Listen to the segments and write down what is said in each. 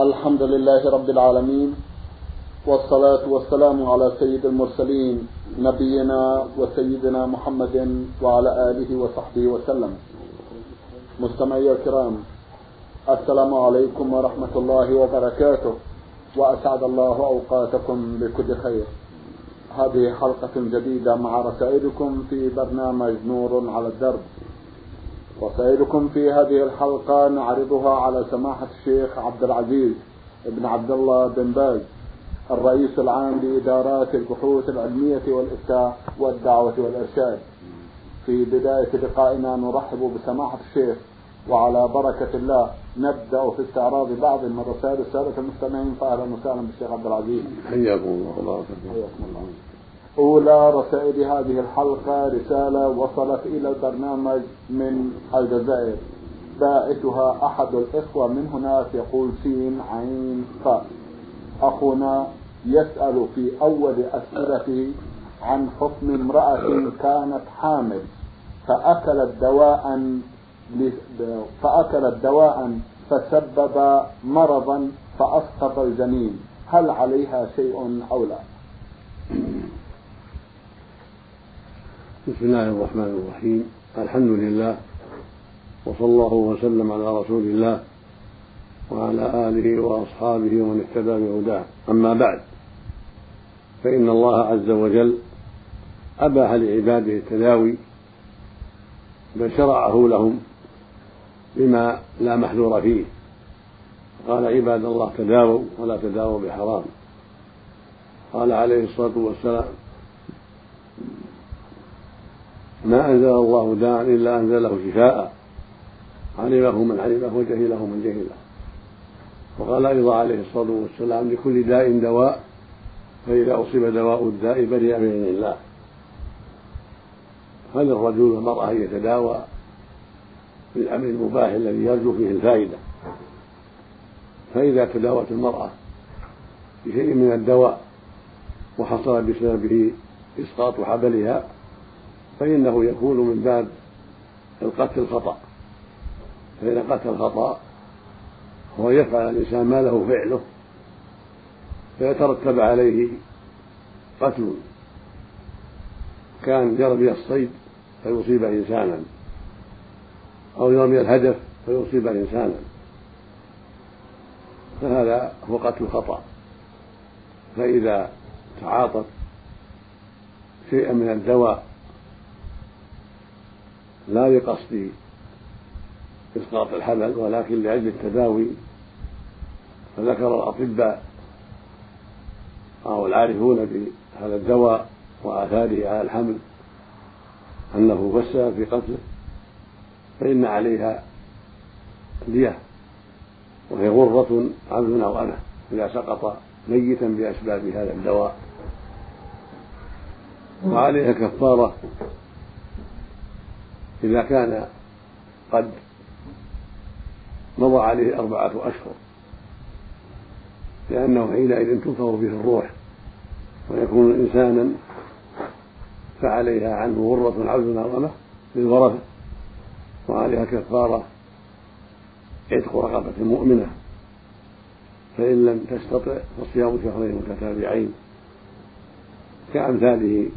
الحمد لله رب العالمين والصلاة والسلام على سيد المرسلين نبينا وسيدنا محمد وعلى آله وصحبه وسلم. مستمعي الكرام السلام عليكم ورحمة الله وبركاته وأسعد الله أوقاتكم بكل خير هذه حلقة جديدة مع رسائلكم في برنامج نور على الدرب. رسائلكم في هذه الحلقة نعرضها على سماحة الشيخ عبد العزيز بن عبد الله بن باز الرئيس العام لإدارات البحوث العلمية والإفتاء والدعوة والإرشاد. في بداية لقائنا نرحب بسماحة الشيخ وعلى بركة الله نبدأ في استعراض بعض من رسائل السادة المستمعين فأهلا وسهلا بالشيخ عبد العزيز. حياكم الله. حياكم الله. أولى رسائل هذه الحلقة رسالة وصلت إلى البرنامج من الجزائر. باعثها أحد الإخوة من هناك يقول سين عين فاء أخونا يسأل في أول أسئلته عن حكم امرأة كانت حامل فأكلت دواء فأكلت دواء فسبب مرضا فأسقط الجنين. هل عليها شيء أو لا؟ بسم الله الرحمن الرحيم. الحمد لله وصلى الله وسلم على رسول الله وعلى آله وأصحابه ومن اهتدى بهداه. أما بعد فإن الله عز وجل أباح لعباده التداوي بل شرعه لهم بما لا محذور فيه. قال عباد الله تداووا ولا تداووا بحرام. قال عليه الصلاة والسلام ما أنزل الله داعا إلا أنزله شفاء. علمه من علمه وجهله من جهله. وقال أيضا عليه الصلاة والسلام لكل داء دواء فإذا أصيب دواء الداء برئ بإذن الله. هل الرجل والمرأة أن يتداوى بالأمر المباح الذي يرجو فيه الفائدة؟ فإذا تداوت المرأة بشيء من الدواء وحصل بسببه إسقاط حبلها فإنه يكون من باب القتل الخطأ فإن قتل الخطأ هو يفعل الإنسان ما له فعله فيترتب عليه قتل كان يرمي الصيد فيصيب إنسانا أو يرمي الهدف فيصيب إنسانا. فهذا هو قتل خطأ. فإذا تعاطت شيئا من الدواء لا لقصد إسقاط الحمل ولكن لأجل التداوي فذكر الأطباء أو العارفون بهذا الدواء وآثاره على الحمل أنه السبب في قتله فإن عليها دية وهي غرة عبد أو أنا إذا سقط ميتا بأسباب هذا الدواء. وعليها كفارة. إذا كان قد مضى عليه أربعة أشهر. لأنه حينئذ تنفر به الروح ويكون إنسانا فعليها عنه غرة عبد أو للورثة وعليها كفارة عتق رقبة مؤمنة. فإن لم تستطع فصيام شهرين متتابعين. كأمثاله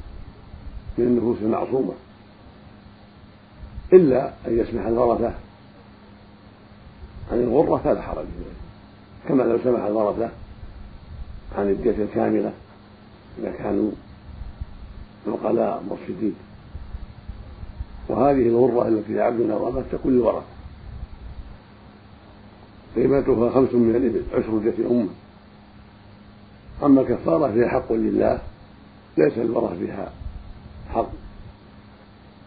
من النفوس المعصومة. إلا أن يسمح الورثة. عن الغرة فلا حرج. كما لو سمح الورثة عن الدية الكاملة إذا كانوا عقلاء مرشدين. وهذه الغرة التي لعبد أو تكون للورثة قيمتها خمس من الإبل عشر دية أمة. أما الكفارة فهي حق لله ليس الورثة فيها حق.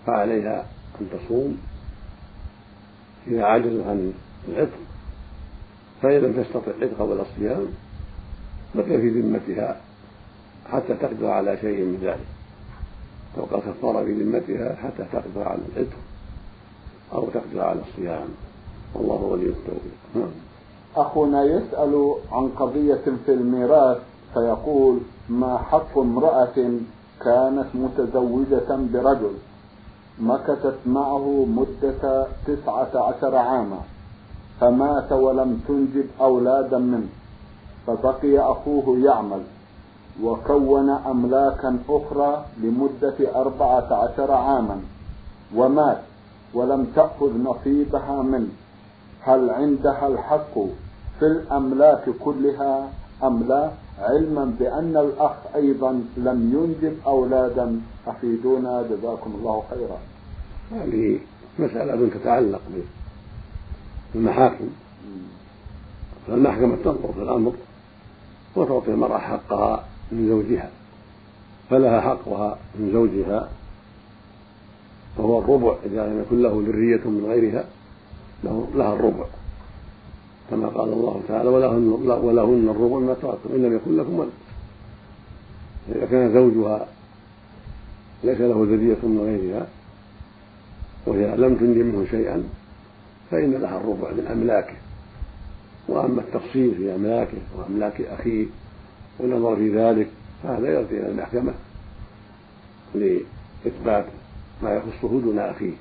فعليها أن تصوم إذا عجزت عن العتق فإن لم تستطع العتق ولا الصيام بقي في ذمتها حتى تقدر على شيء من ذلك. تبقى كفارة في ذمتها حتى تقدر على العتق أو تقدر على الصيام. والله ولي التوفيق. نعم. أخونا يسأل عن قضية في الميراث فيقول ما حق امرأة كانت متزوجة برجل؟ مكثت معه مدة تسعة عشر عاما فمات ولم تنجب أولادا منه فبقي أخوه يعمل وكون أملاكا أخرى لمدة أربعة عشر عاما ومات ولم تأخذ نصيبها منه. هل عندها الحق في الأملاك كلها؟ أم لا؟ علما بأن الأخ أيضا لم ينجب أولادا. أفيدونا جزاكم الله خيرا. هذه مسألة تتعلق بالمحاكم. فالمحكمة تنظر في الأمر وتعطي المرأة حقها من زوجها فلها حقها من زوجها وهو الربع إذا لم يكن له ذرية من غيرها له لها الربع. كما قال الله تعالى ولهن ولهن الربع ما تركتم إن لم يكن لكم ولد. إذا كان زوجها ليس له ذرية من غيرها وهي لم تنجب منه شيئا فإن لها الربع من أملاكه. وأما التفصيل في أملاكه وأملاك أخيه والنظر في ذلك فهذا يرجع إلى المحكمة لإثبات ما يخصه دون أخيه.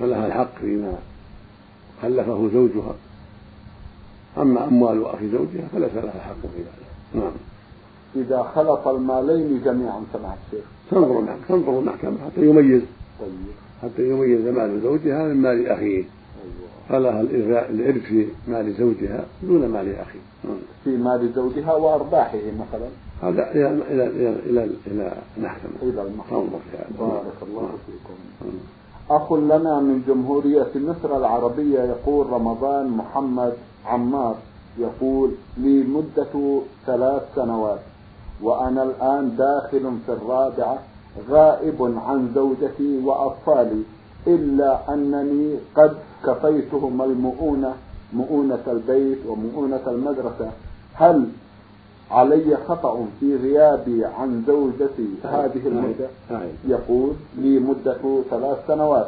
فلها الحق فيما خلفه زوجها. أما أموال أخي زوجها فليس لها حق في ذلك. نعم. إذا خلط المالين جميعا سماحة الشيخ. تنظر تنظر المحكمة حتى يميز. طيب. حتى يميز مال زوجها من مال أخيه. أيوة. فلها الإرث في مال زوجها دون مال أخيه. نعم. في مال زوجها وأرباحه مثلا. هذا إلى إلى إلى إلى إلى المحكمة. إلى المحكمة. بارك الله نعم. فيكم. نعم. أخ لنا من جمهورية مصر العربية يقول رمضان محمد عمار يقول لي مدة ثلاث سنوات وأنا الآن داخل في الرابعة غائب عن زوجتي وأطفالي إلا أنني قد كفيتهم المؤونة مؤونة البيت ومؤونة المدرسة. هل علي خطأ في غيابي عن زوجتي هذه المدة؟ يقول لي مدة ثلاث سنوات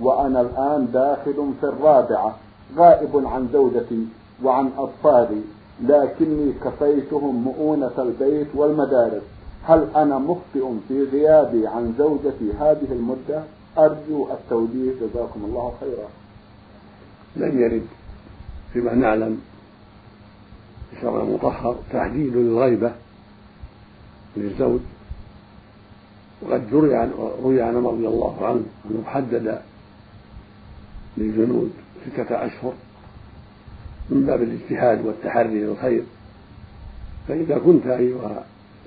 وأنا الآن داخل في الرابعة. غائب عن زوجتي وعن أطفالي لكني كفيتهم مؤونة البيت والمدارس. هل أنا مخطئ في غيابي عن زوجتي هذه المدة؟ أرجو التوجيه. جزاكم الله خيرا. لم يرد فيما نعلم الشرع المطهر تحديد للغيبة للزوج. وقد روي عن روي عن رضي الله عنه أنه حدد للجنود ستة أشهر من باب الاجتهاد والتحري للخير فإذا كنت أيها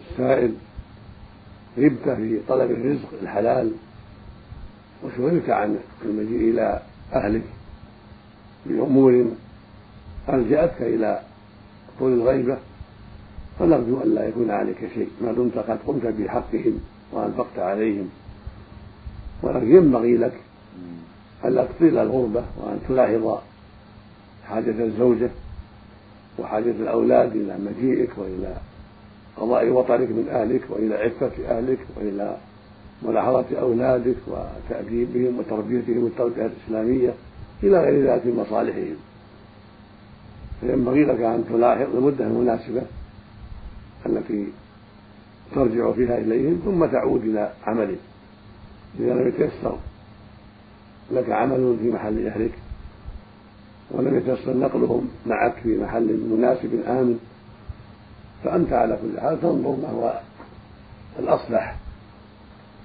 السائل غبت في طلب الرزق الحلال وشغلت عن المجيء إلى أهلك بأمور ألجأتك إلى طول الغيبة فنرجو أن لا يكون عليك شيء. ما دمت قد قمت بحقهم وأنفقت عليهم. ولكن ينبغي لك ألا تطيل الغربة وأن تلاحظ حاجة الزوجة وحاجة الأولاد إلى مجيئك وإلى قضاء وطنك من أهلك وإلى عفة أهلك وإلى ملاحظة أولادك وتأديبهم وتربيتهم التربية الإسلامية إلى غير ذلك من مصالحهم. فينبغي لك أن تلاحظ المدة المناسبة التي ترجع فيها إليهم ثم تعود إلى عملك. إذا لم يتيسر لك عمل في محل أهلك ولم يتيسر نقلهم معك في محل مناسب آمن فأنت على كل حال تنظر ما هو الأصلح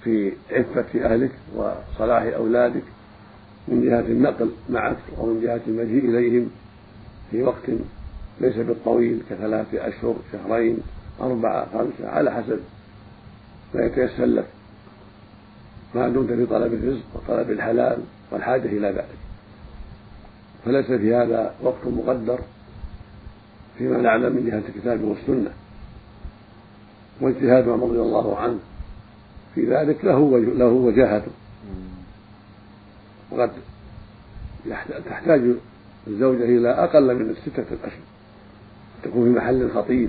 في عفة أهلك وصلاح أولادك من جهة النقل معك ومن جهة المجيء إليهم في وقت ليس بالطويل كثلاثة أشهر شهرين أربعة خمسة على حسب ما يتيسر لك. ما دمت في طلب الرزق وطلب الحلال والحاجة إلى ذلك. فليس في هذا وقت مقدر فيما نعلم من جهة الكتاب والسنة. واجتهاد عمر رضي الله عنه في ذلك له له وجاهته. وقد تحتاج الزوجة إلى أقل من الستة الأشهر. تكون في محل خطير.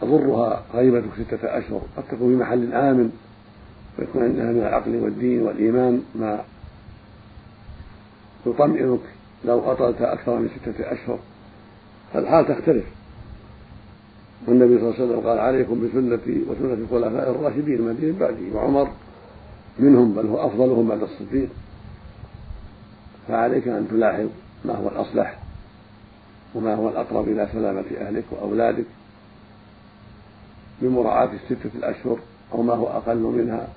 تضرها غيبة ستة أشهر. قد تكون في محل آمن. ويكون عندها من العقل والدين والإيمان ما يطمئنك لو قتلت أكثر من ستة أشهر. فالحال تختلف. والنبي صلى الله عليه وسلم قال عليكم بسنتي وسنة الخلفاء الراشدين المهديين بعدي وعمر. منهم بل هو أفضلهم بعد الصديق. فعليك أن تلاحظ ما هو الأصلح وما هو الأقرب إلى سلامة أهلك وأولادك بمراعاة الستة الأشهر أو ما هو أقل منها.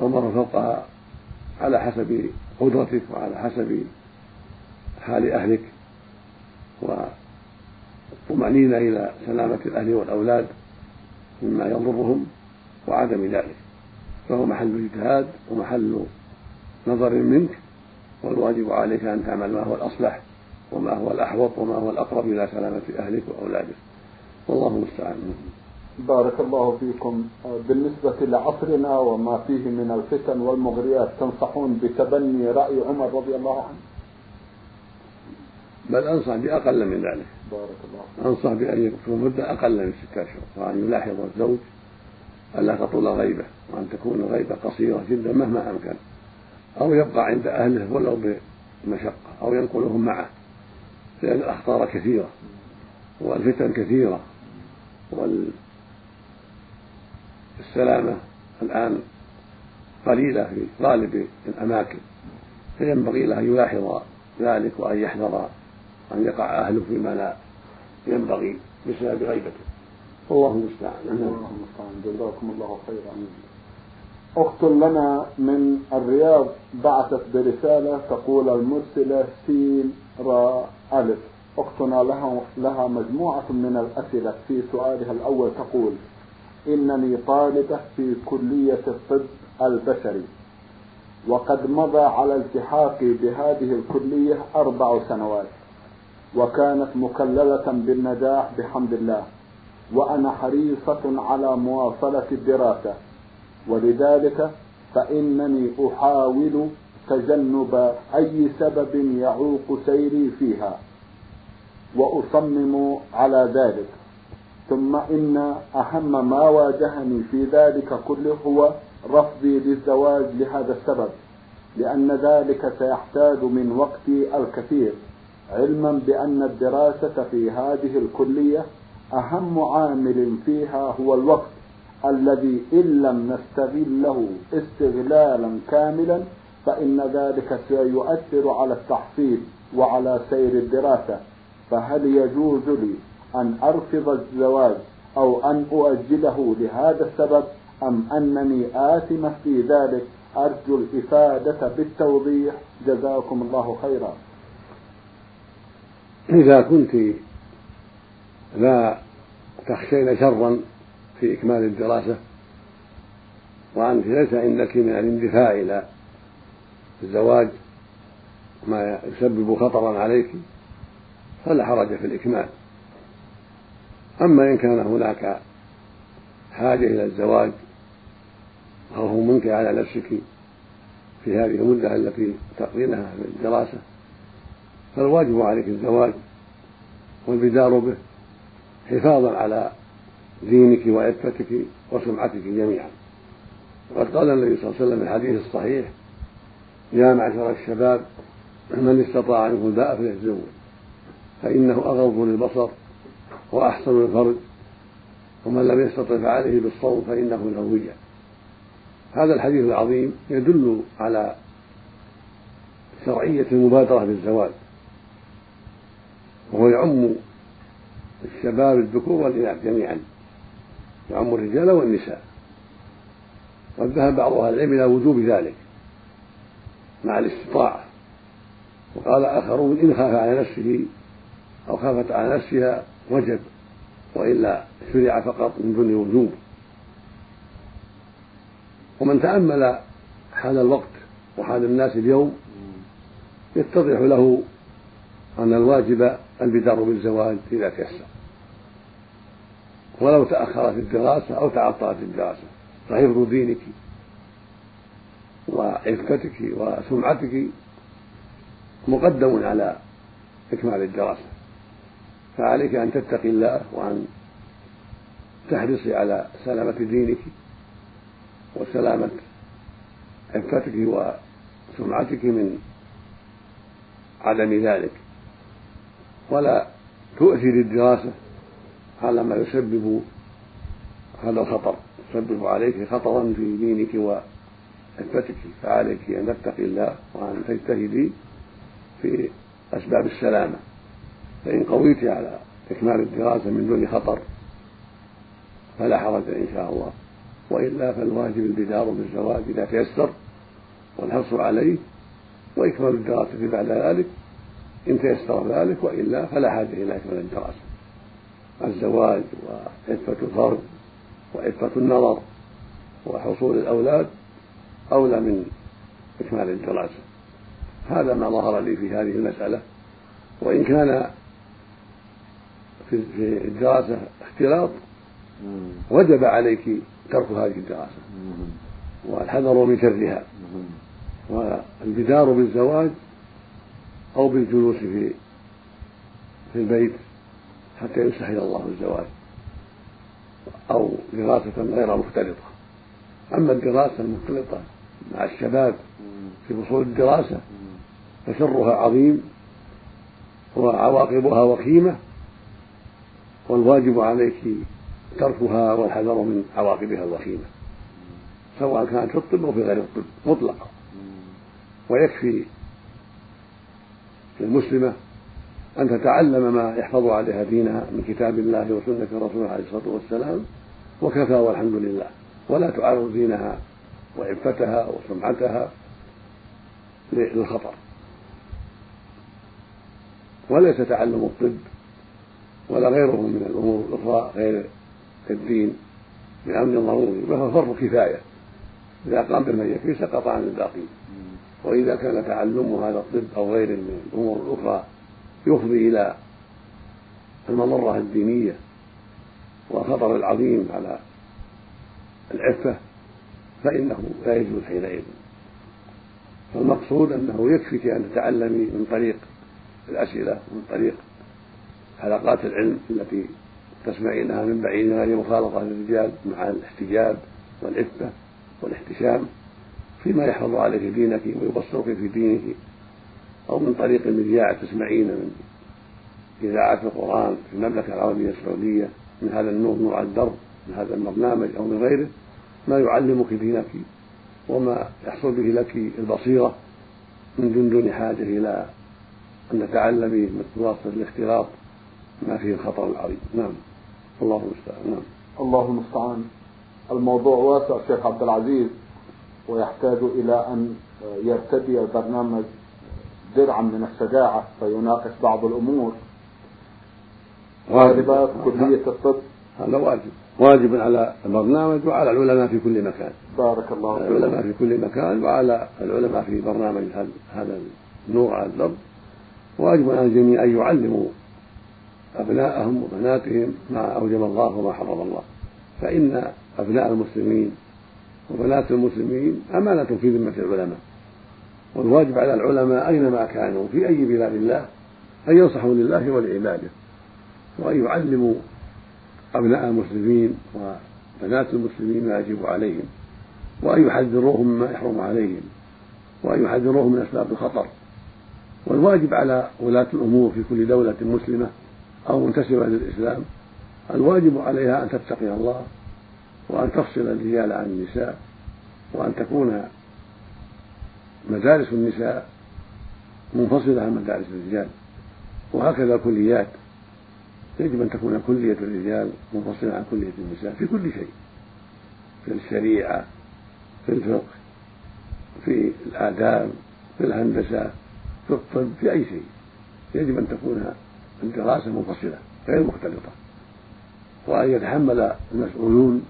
هو فوقها على حسب قدرتك وعلى حسب حال أهلك والطمأنينة إلى سلامة الأهل والأولاد مما يضرهم وعدم ذلك. فهو محل اجتهاد ومحل نظر منك والواجب عليك أن تعمل ما هو الأصلح وما هو الأحوط وما هو الأقرب إلى سلامة أهلك وأولادك. والله المستعان. بارك الله فيكم بالنسبة لعصرنا وما فيه من الفتن والمغريات تنصحون بتبني رأي عمر رضي الله عنه؟ بل أنصح بأقل من ذلك. بارك الله أنصح بأن يكون مدة أقل من ستة أشهر وأن يلاحظ الزوج ألا تطول غيبة وأن تكون الغيبة قصيرة جدا مهما أمكن أو يبقى عند أهله ولو بمشقة أو ينقلهم معه لأن الأخطار كثيرة والفتن كثيرة والسلامة الآن قليلة في غالب الأماكن فينبغي له أن يلاحظ ذلك وأن يحذر أن يقع أهله فيما لا ينبغي بسبب غيبته. والله المستعان. الله المستعان. جزاكم الله خيرا. أخت لنا من الرياض بعثت برسالة تقول المرسلة سين را ألف. أختنا لها, لها مجموعة من الأسئلة في سؤالها الأول تقول إنني طالبة في كلية الطب البشري. وقد مضى على التحاقي بهذه الكلية أربع سنوات وكانت مكللة بالنجاح بحمد الله وأنا حريصة على مواصلة الدراسة. ولذلك فإنني أحاول تجنب أي سبب يعوق سيري فيها وأصمم على ذلك. ثم إن أهم ما واجهني في ذلك كله هو رفضي للزواج لهذا السبب لأن ذلك سيحتاج من وقتي الكثير علما بأن الدراسة في هذه الكلية أهم عامل فيها هو الوقت الذي إن لم نستغله استغلالا كاملا فإن ذلك سيؤثر على التحصيل وعلى سير الدراسة. فهل يجوز لي أن أرفض الزواج أو أن أؤجله لهذا السبب أم أنني آثمة في ذلك؟ أرجو الإفادة بالتوضيح. جزاكم الله خيرا. إذا كنت لا تخشين شرا في إكمال الدراسة وأنت ليس عندك من الاندفاع إلى الزواج ما يسبب خطرا عليك فلا حرج في الإكمال. أما إن كان هناك حاجة إلى الزواج خوف منك على نفسك في هذه المدة التي تقضينها في الدراسة فالواجب عليك الزواج والبدار به حفاظا على دينك وعفتك وسمعتك جميعا. وقد قال النبي صلى الله عليه وسلم في الحديث الصحيح يا معشر الشباب من استطاع منكم الباء فليتزوج فإنه أغض للبصر وأحسن للفرج ومن لم يستطع فعليه بالصوم فإنه له وجه هذا الحديث العظيم يدل على شرعية المبادرة بالزواج وهو يعم الشباب الذكور والإناث جميعا يعم الرجال والنساء. قد ذهب بعض أهل العلم إلى وجوب ذلك مع الاستطاعة وقال آخرون إن خاف على نفسه أو خافت على نفسها وجب وإلا شرع فقط من دون وجوب. ومن تأمل حال الوقت وحال الناس اليوم يتضح له أن الواجب البدار بالزواج إذا تيسر. ولو تأخرت الدراسة أو تعطلت الدراسة فحفظ دينك وعفتك وسمعتك مقدم على إكمال الدراسة. فعليك أن تتقي الله وأن تحرصي على سلامة دينك وسلامة عفتك وسمعتك من عدم ذلك. ولا تؤثر الدراسة على ما يسبب هذا الخطر. يسبب عليك خطرا في دينك وعفتك فعليك أن تتقي الله وأن تجتهدي في أسباب السلامة. فإن قويت على إكمال الدراسة من دون خطر فلا حرج إن شاء الله. وإلا فالواجب البدار بالزواج إذا تيسر والحرص عليه وإكمال الدراسة بعد ذلك. إن تيسر ذلك وإلا فلا حاجة إلى إكمال الدراسة. الزواج وعفة الفرد وعفة النظر وحصول الأولاد أولى من إكمال الدراسة. هذا ما ظهر لي في هذه المسألة. وإن كان في الدراسة اختلاط وجب عليك ترك هذه الدراسة. والحذر من شرها. والبدار بالزواج أو بالجلوس في في البيت حتى يستحيل الله الزواج. أو دراسة غير مختلطة. أما الدراسة المختلطة مع الشباب في فصول الدراسة فشرها عظيم وعواقبها وخيمة. والواجب عليك تركها والحذر من عواقبها الوخيمة سواء كانت في الطب أو في غير الطب مطلقة ويكفي للمسلمة أن تتعلم ما يحفظ عليها دينها من كتاب الله وسنة رسوله عليه الصلاة والسلام وكفى والحمد لله. ولا تعرض دينها وعفتها وسمعتها للخطر. وليس تعلم الطب ولا غيره من الأمور الأخرى غير الدين بامر ضروري وهو فرض كفاية. إذا قام بما يكفي سقط عن الباقين وإذا كان تعلم هذا الطب أو غيره من الأمور الأخرى يفضي إلى المضرة الدينية والخطر العظيم على العفة فإنه لا يجوز حينئذ. فالمقصود أنه يكفيك ان تتعلمي من طريق الأسئلة ومن طريق حلقات العلم التي تسمعينها من بعيد غير مخالطة للرجال مع الاحتجاب والعفة والاحتشام فيما يحفظ عليك دينك ويبصرك في دينك أو من طريق المذياع تسمعين من إذاعات القرآن في المملكة العربية السعودية من هذا النور نور على الدرب من هذا البرنامج أو من غيره ما يعلمك دينك وما يحصل به لك البصيرة من دون حاجة إلى أن تتعلمي بواسطة الاختلاط ما فيه الخطر العظيم. نعم. الله المستعان. نعم. الله المستعان. الموضوع واسع شيخ عبد العزيز ويحتاج إلى أن يرتدي البرنامج درعا من الشجاعة فيناقش بعض الأمور. واجبات كلية الطب. هذا واجب. واجب على البرنامج وعلى العلماء في كل مكان. بارك الله فيك. العلماء في كل مكان وعلى العلماء في برنامج هذا النور على الدرب واجب على الجميع أن يعلموا أبناءهم وبناتهم ما أوجب الله وما حرم الله. فإن أبناء المسلمين وبنات المسلمين أمانة في ذمة العلماء. والواجب على العلماء أينما كانوا في أي بلاد الله أن ينصحوا لله ولعباده وأن يعلموا أبناء المسلمين وبنات المسلمين ما يجب عليهم وأن يحذروهم مما يحرم عليهم وأن يحذروهم من أسباب الخطر. والواجب على ولاة الأمور في كل دولة مسلمة أو منتسبة للإسلام الواجب عليها أن تتقي الله وأن تفصل الرجال عن النساء وأن تكون مدارس النساء منفصلة عن مدارس الرجال. وهكذا الكليات يجب أن تكون كلية الرجال منفصلة عن كلية النساء في كل شيء في الشريعة في الفقه في الآداب في الهندسة في الطب في أي شيء. يجب أن تكون الدراسة منفصلة غير مختلطة. وأن يتحمل المسؤولون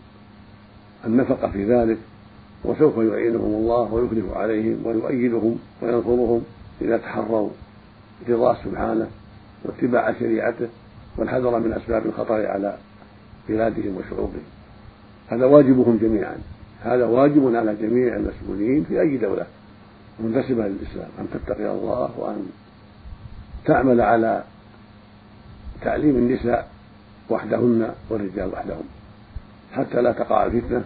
النفقة في ذلك وسوف يعينهم الله ويخلف عليهم ويؤيدهم وينصرهم إذا تحروا رضاه سبحانه واتباع شريعته والحذر من أسباب الخطر على بلادهم وشعوبهم. هذا واجبهم جميعا. هذا واجب على جميع المسؤولين في أي دولة منتسبة للإسلام أن تتقي الله وأن تعمل على تعليم النساء وحدهن والرجال وحدهم حتى لا تقع الفتنة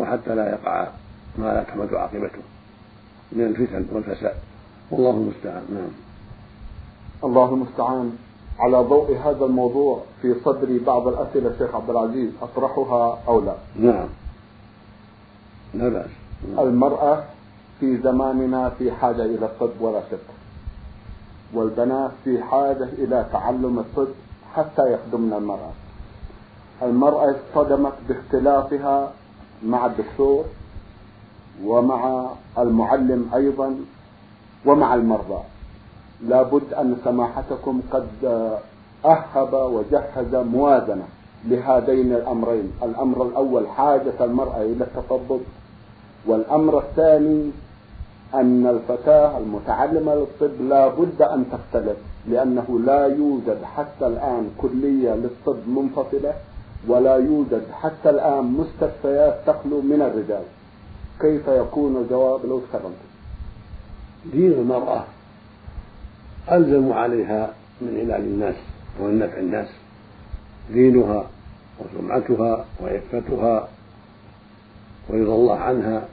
وحتى لا يقع ما لا تحمد عاقبته من الفتن والفساد. والله المستعان. نعم. الله المستعان. على ضوء هذا الموضوع في صدري بعض الأسئلة شيخ عبد العزيز أطرحها أو لا؟ نعم. لا بأس. المرأة في زماننا في حاجة إلى الطب ولا شك. والبنات في حاجة إلى تعلم الطب حتى يخدمن المرأة. المرأة اصطدمت باختلافها مع الدكتور ومع المعلم أيضا ومع المرضى. لابد أن سماحتكم قد أهب وجهز موازنة لهذين الأمرين. الأمر الأول حاجة المرأة إلى التطبب والأمر الثاني أن الفتاة المتعلمة للطب لا بد أن تختلف لأنه لا يوجد حتى الآن كلية للطب منفصلة ولا يوجد حتى الآن مستشفيات تخلو من الرجال. كيف يكون الجواب لو تكرمت دين المرأة ألزم عليها من علاج الناس ومن نفع الناس دينها وسمعتها وعفتها ورضا الله عنها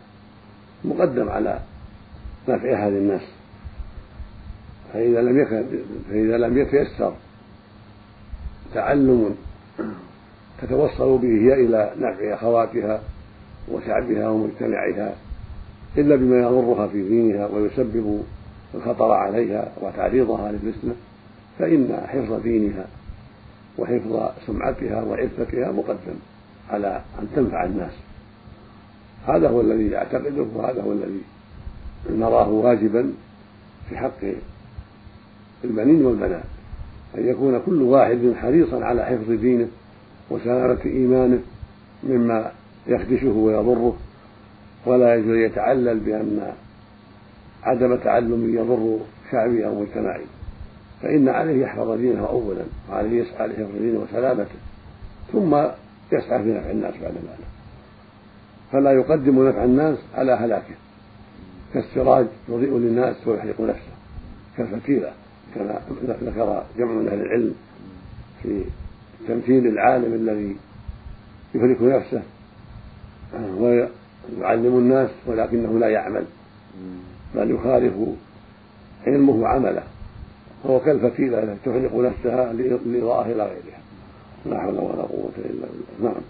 مقدم على نفع هذه الناس. فإذا لم يكن فإذا لم يتيسر تعلم تتوصل به هي إلى نفع أخواتها وشعبها ومجتمعها إلا بما يضرها في دينها ويسبب الخطر عليها وتعريضها للفتنة فإن حفظ دينها وحفظ سمعتها وعفتها مقدم على أن تنفع الناس. هذا هو الذي أعتقده وهذا هو الذي نراه واجبا في حق البنين والبنات أن يكون كل واحد حريصا على حفظ دينه وسلامة إيمانه مما يخدشه ويضره ولا يجوز أن يتعلل بأن عدم تعلم يضر شعبه أو مجتمعه. فإن عليه يحفظ دينه أولا وعليه يسعى لحفظ دينه وسلامته ثم يسعى في نفع الناس بعد ذلك. فلا يقدم نفع الناس على هلاكه. كالسراج يضيء للناس ويحرق نفسه كالفتيلة كما ذكر جمع من أهل العلم في تمثيل العالم الذي يهلك نفسه ويعلم الناس ولكنه لا يعمل بل يخالف علمه عمله فهو كالفتيلة التي تحرق نفسها لإضاءة إلى غيرها. لا حول ولا قوة إلا بالله. نعم.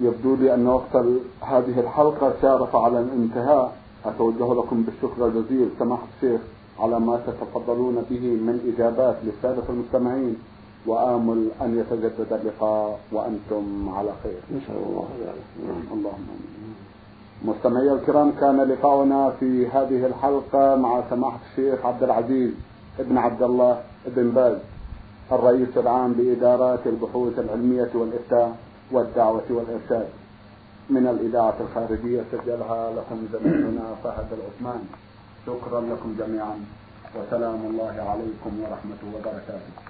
يبدو لي أن وقت هذه الحلقة شارف على الانتهاء. أتوجه لكم بالشكر الجزيل. سماحة الشيخ على ما تتفضلون به من إجابات للسادة المستمعين. وآمل أن يتجدد اللقاء وأنتم على خير. نسأل الله ذلك اللهم مستمعي الكرام كان لقاؤنا في هذه الحلقة مع سماحة الشيخ عبد العزيز ابن عبد الله ابن باز الرئيس العام لإدارات البحوث العلمية والإفتاء. والدعوة والإرشاد. من الإذاعة الخارجية سجلها لكم زميلنا فهد العثمان. شكرا لكم جميعا. وسلام الله عليكم ورحمة وبركاته.